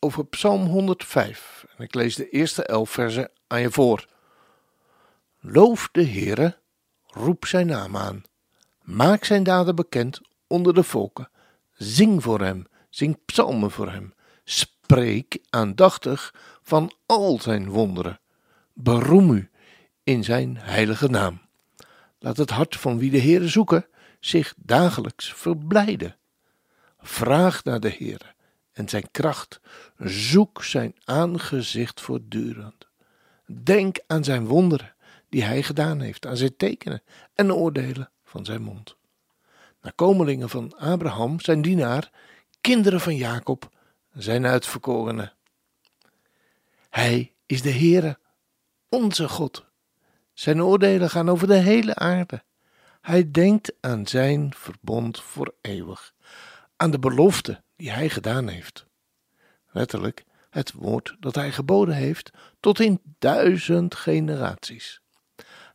over Psalm 105. En ik lees de eerste elf versen aan je voor. Loof de Heere, roep zijn naam aan. Maak zijn daden bekend onder de volken. Zing voor hem, zing psalmen voor hem. Spreek aandachtig van al zijn wonderen. Beroem u in zijn heilige naam. Laat het hart van wie de Heere zoeken zich dagelijks verblijden. Vraag naar de Heere en zijn kracht. Zoek zijn aangezicht voortdurend. Denk aan zijn wonderen die hij gedaan heeft, aan zijn tekenen en oordelen van zijn mond. Nakomelingen van Abraham, zijn dienaar, kinderen van Jacob, zijn uitverkorenen. Hij is de Heere, onze God. Zijn oordelen gaan over de hele aarde. Hij denkt aan zijn verbond voor eeuwig, aan de belofte die hij gedaan heeft. Letterlijk het woord dat hij geboden heeft tot in duizend generaties.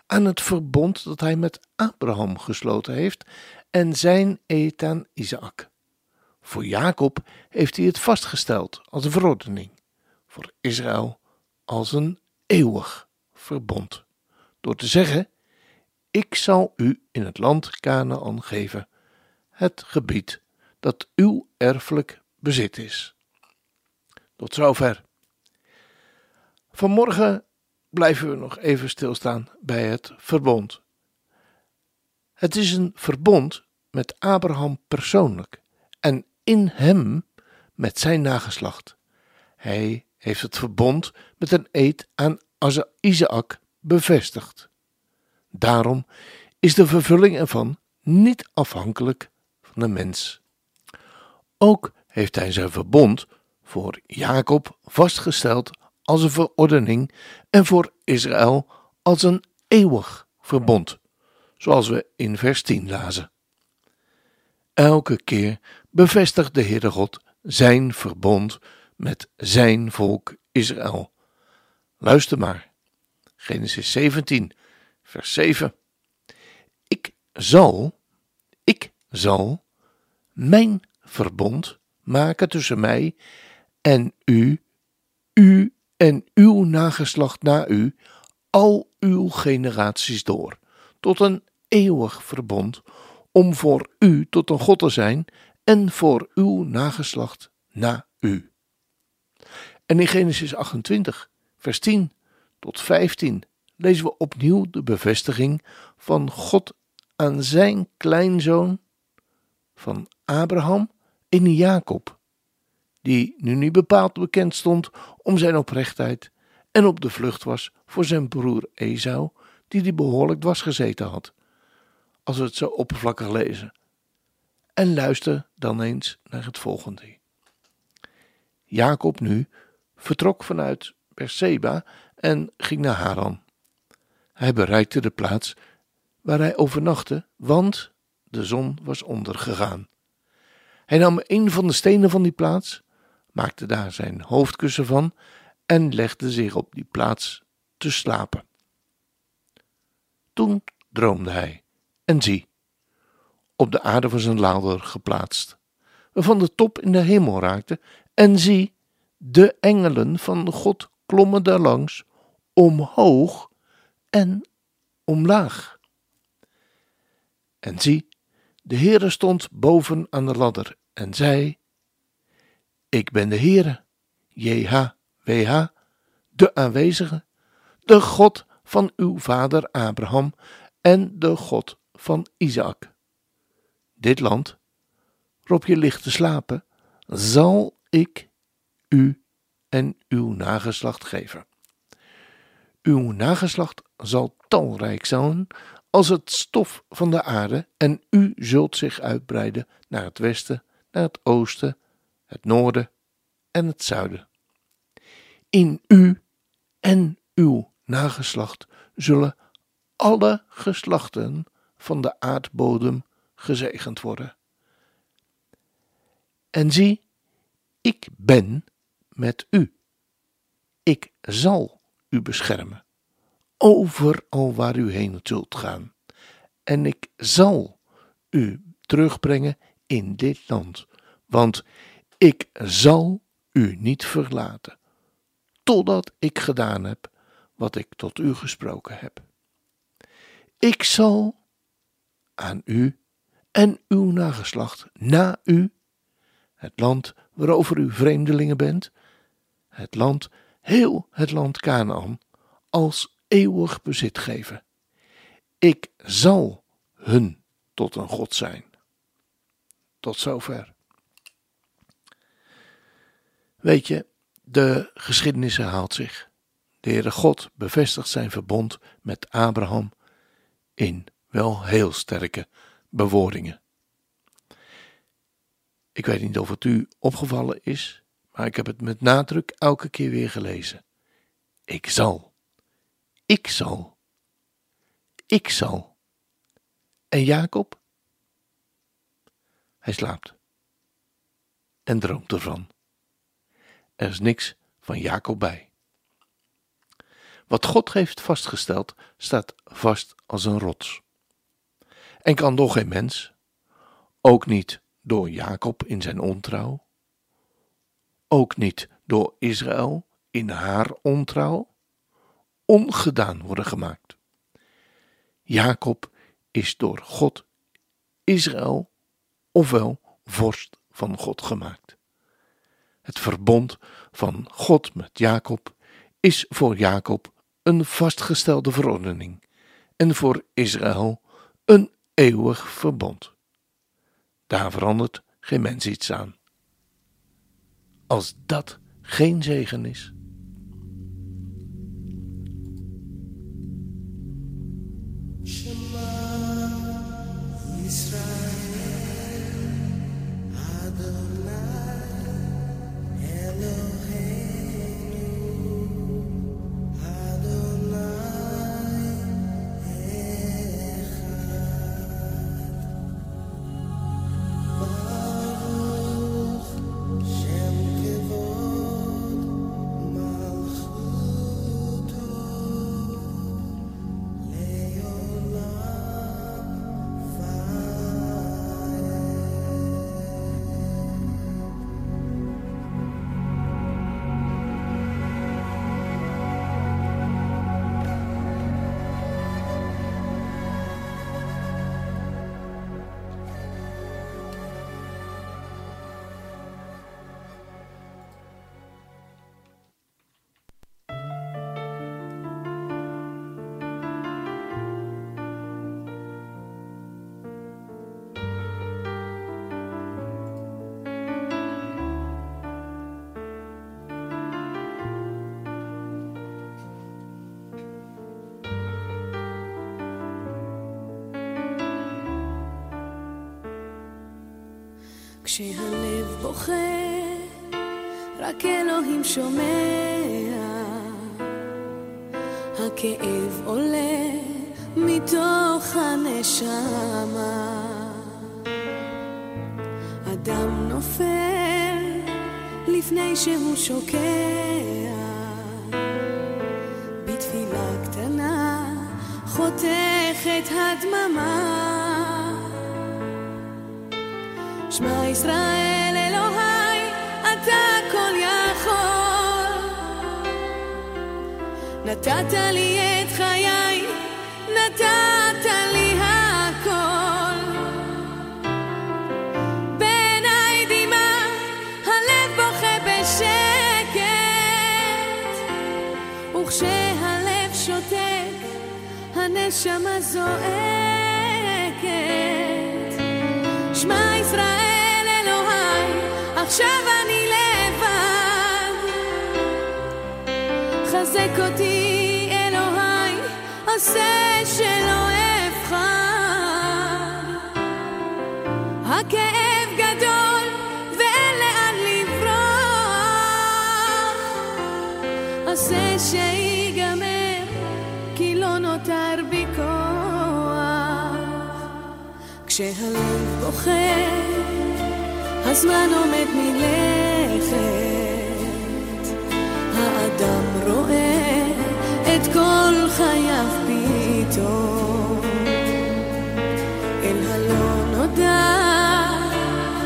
Aan het verbond dat hij met Abraham gesloten heeft en zijn eet aan Isaac. Voor Jacob heeft hij het vastgesteld als een verordening, voor Israël als een eeuwig verbond. Door te zeggen: Ik zal u in het land Canaan geven, het gebied dat uw erfelijk bezit is. Tot zover. Vanmorgen blijven we nog even stilstaan bij het verbond. Het is een verbond met Abraham persoonlijk en in hem met zijn nageslacht. Hij heeft het verbond met een eed aan Isaac bevestigd. Daarom is de vervulling ervan niet afhankelijk van de mens. Ook heeft hij zijn verbond voor Jacob vastgesteld als een verordening en voor Israël als een eeuwig verbond, zoals we in vers 10 lazen. Elke keer bevestigt de Heere God zijn verbond met zijn volk Israël. Luister maar. Genesis 17, vers 7. Ik zal, ik zal mijn verbond maken tussen mij en u, u en uw nageslacht na u, al uw generaties door, tot een eeuwig verbond, om voor u tot een God te zijn en voor uw nageslacht na u. En in Genesis 28, vers 10 tot 15 lezen we opnieuw de bevestiging van God aan zijn kleinzoon van Abraham in Jacob, die nu niet bepaald bekend stond om zijn oprechtheid en op de vlucht was voor zijn broer Esau, die die behoorlijk dwars gezeten had, als we het zo oppervlakkig lezen. En luister dan eens naar het volgende. Jacob nu vertrok vanuit Berseba en ging naar Haran. Hij bereikte de plaats waar hij overnachtte, want de zon was ondergegaan. Hij nam een van de stenen van die plaats, maakte daar zijn hoofdkussen van en legde zich op die plaats te slapen. Toen droomde hij, en zie, op de aarde was een ladder geplaatst, waarvan de top in de hemel raakte, en zie, de engelen van God klommen daarlangs, omhoog en omlaag. En zie, de Heere stond boven aan de ladder en zei: Ik ben de Heere, JHWH, de aanwezige, de God van uw vader Abraham en de God van Isaac. Dit land, waarop je ligt te slapen, zal ik u en uw nageslacht geven. Uw nageslacht zal talrijk zijn als het stof van de aarde, en u zult zich uitbreiden naar het westen, naar het oosten, het noorden en het zuiden. In u en uw nageslacht zullen alle geslachten van de aardbodem gezegend worden. En zie, ik ben met u. Ik zal u beschermen, overal waar u heen zult gaan. En ik zal u terugbrengen in dit land, want ik zal u niet verlaten, totdat ik gedaan heb wat ik tot u gesproken heb. Ik zal aan u en uw nageslacht na u het land waarover u vreemdelingen bent, het land, heel het land Canaan, als eeuwig bezit geven. Ik zal hun tot een God zijn. Tot zover. Weet je, de geschiedenis herhaalt zich. De Heere God bevestigt zijn verbond met Abraham in wel heel sterke bewoordingen. Ik weet niet of het u opgevallen is, maar ik heb het met nadruk elke keer weer gelezen. Ik zal. Ik zal. Ik zal. En Jacob? Hij slaapt. En droomt ervan. Er is niks van Jacob bij. Wat God heeft vastgesteld, staat vast als een rots. En kan door geen mens, ook niet door Jacob in zijn ontrouw, ook niet door Israël in haar ontrouw, ongedaan worden gemaakt. Jacob is door God Israël, ofwel vorst van God gemaakt. Het verbond van God met Jacob is voor Jacob een vastgestelde verordening en voor Israël een eeuwig verbond. Daar verandert geen mens iets aan. Als dat geen zegen is. כשהלב בוכה, רק אלוהים שומע. הכאב עולה מתוך הנשמה. אדם נופל לפני שהוא שוקע. בתפילה קטנה חותכת הדממה. שמע ישראל אלוהי, אתה כל יכול. נתת לי את חיי, נתת לי הכל. בעיניי דמעה, הלב בוכה בשקט, וכשהלב שותק, הנשמה זועקת. שמע ישראל עכשיו אני לבד. חזק אותי אלוהי, עושה שלא אבחר. הכאב גדול ואין לאן לברוח. עושה שיגמר, כי לא נותר בי כוח. כשהלב בוכה, הזמן עומד מלכת. האדם רואה את כל חייו פתאום. אל הלא נודע,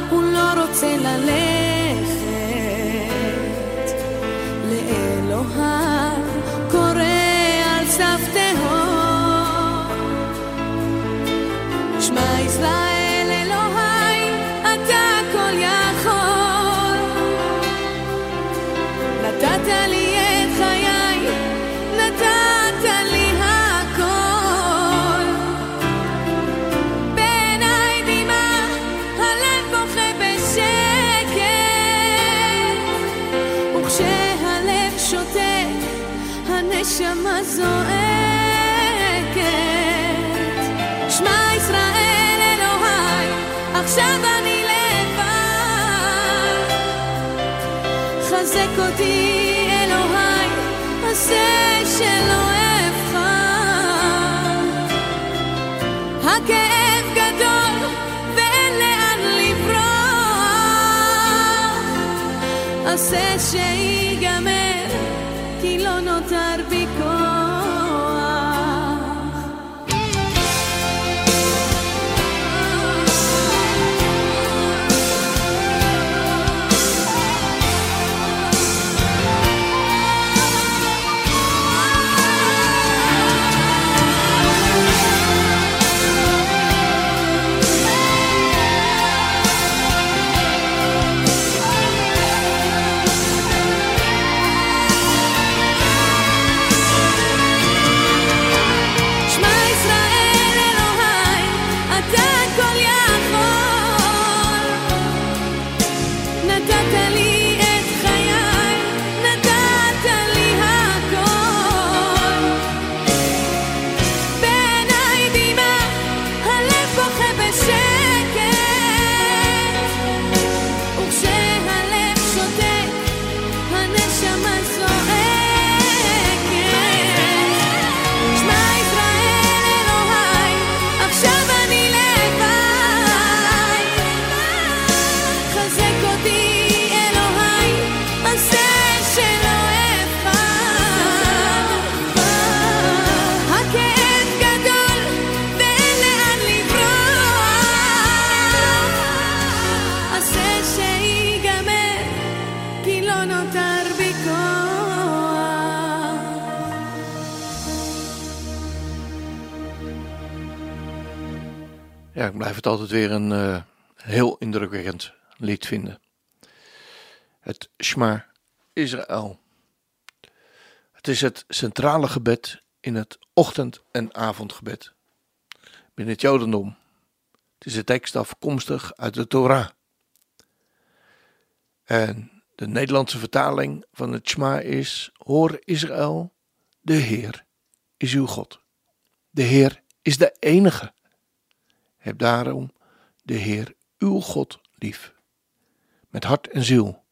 הוא לא רוצה ללכת. זועקת. שמע ישראל אלוהי, עכשיו אני לבד. חזק אותי אלוהי, עשה שלא אבחר. הכאב גדול ואין לאן לברוח. עשה שיגמר, כי לא נותר בי Ik blijf het altijd weer een eh, heel indrukwekkend lied vinden. Het Shema Israël. Het is het centrale gebed in het ochtend- en avondgebed. Binnen het Jodendom. Het is de tekst afkomstig uit de Torah. En de Nederlandse vertaling van het Shema is: Hoor Israël, de Heer is uw God. De Heer is de enige. Heb daarom de Heer uw God lief, met hart en ziel,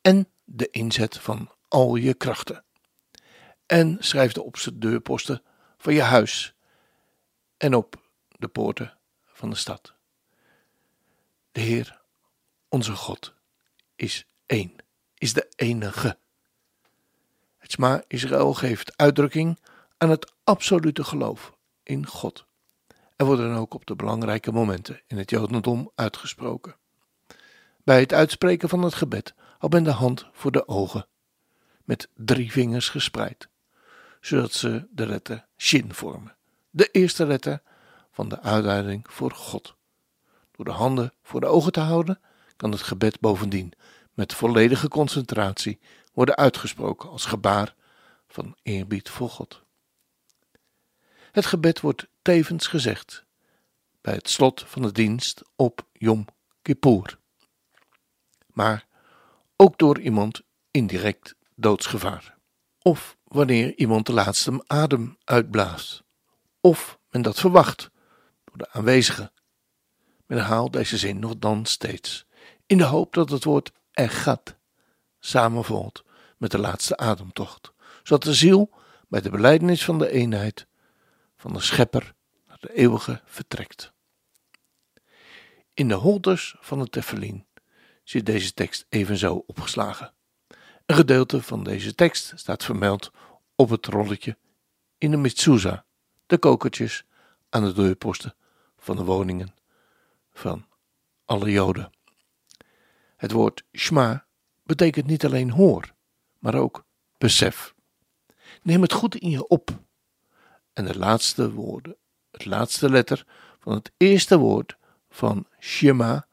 en de inzet van al je krachten. En schrijf de op de deurposten van je huis en op de poorten van de stad. De Heer, onze God, is één, is de enige. Het Sma Israël geeft uitdrukking aan het absolute geloof in God. Er worden dan ook op de belangrijke momenten in het Jodendom uitgesproken. Bij het uitspreken van het gebed houdt men de hand voor de ogen, met drie vingers gespreid, zodat ze de letter Shin vormen, de eerste letter van de uitduiding voor God. Door de handen voor de ogen te houden, kan het gebed bovendien met volledige concentratie worden uitgesproken als gebaar van eerbied voor God. Het gebed wordt tevens gezegd bij het slot van de dienst op Yom Kippur. Maar ook door iemand indirect doodsgevaar. Of wanneer iemand de laatste adem uitblaast. Of men dat verwacht door de aanwezigen. Men herhaalt deze zin nog dan steeds, in de hoop dat het woord echad samenvalt met de laatste ademtocht, zodat de ziel bij de belijdenis van de eenheid van de schepper de eeuwige vertrekt. In de holders van het Tefillin zit deze tekst evenzo opgeslagen. Een gedeelte van deze tekst staat vermeld op het rolletje in de mezuzah, de kokertjes aan de deurposten van de woningen van alle Joden. Het woord shma betekent niet alleen hoor, maar ook besef. Neem het goed in je op. En de laatste woorden, het laatste letter van het eerste woord van Shema,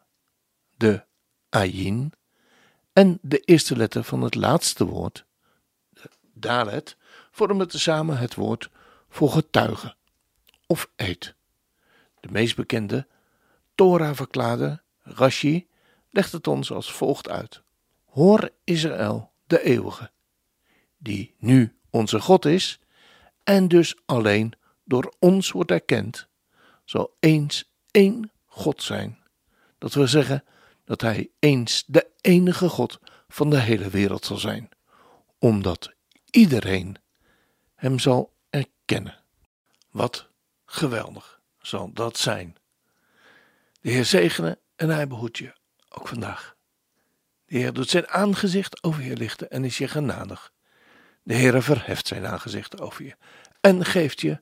de Ayin, en de eerste letter van het laatste woord, de Dalet, vormen tezamen het woord voor getuige of eed. De meest bekende Torah-verklaarder, Rashi, legt het ons als volgt uit. Hoor Israël, de eeuwige, die nu onze God is en dus alleen door ons wordt erkend, zal eens één God zijn. Dat wil zeggen dat hij eens de enige God van de hele wereld zal zijn, omdat iedereen hem zal erkennen. Wat geweldig zal dat zijn. De Heer zegene en hij behoedt je, ook vandaag. De Heer doet zijn aangezicht over je lichten en is je genadig. De Heer verheft zijn aangezicht over je en geeft je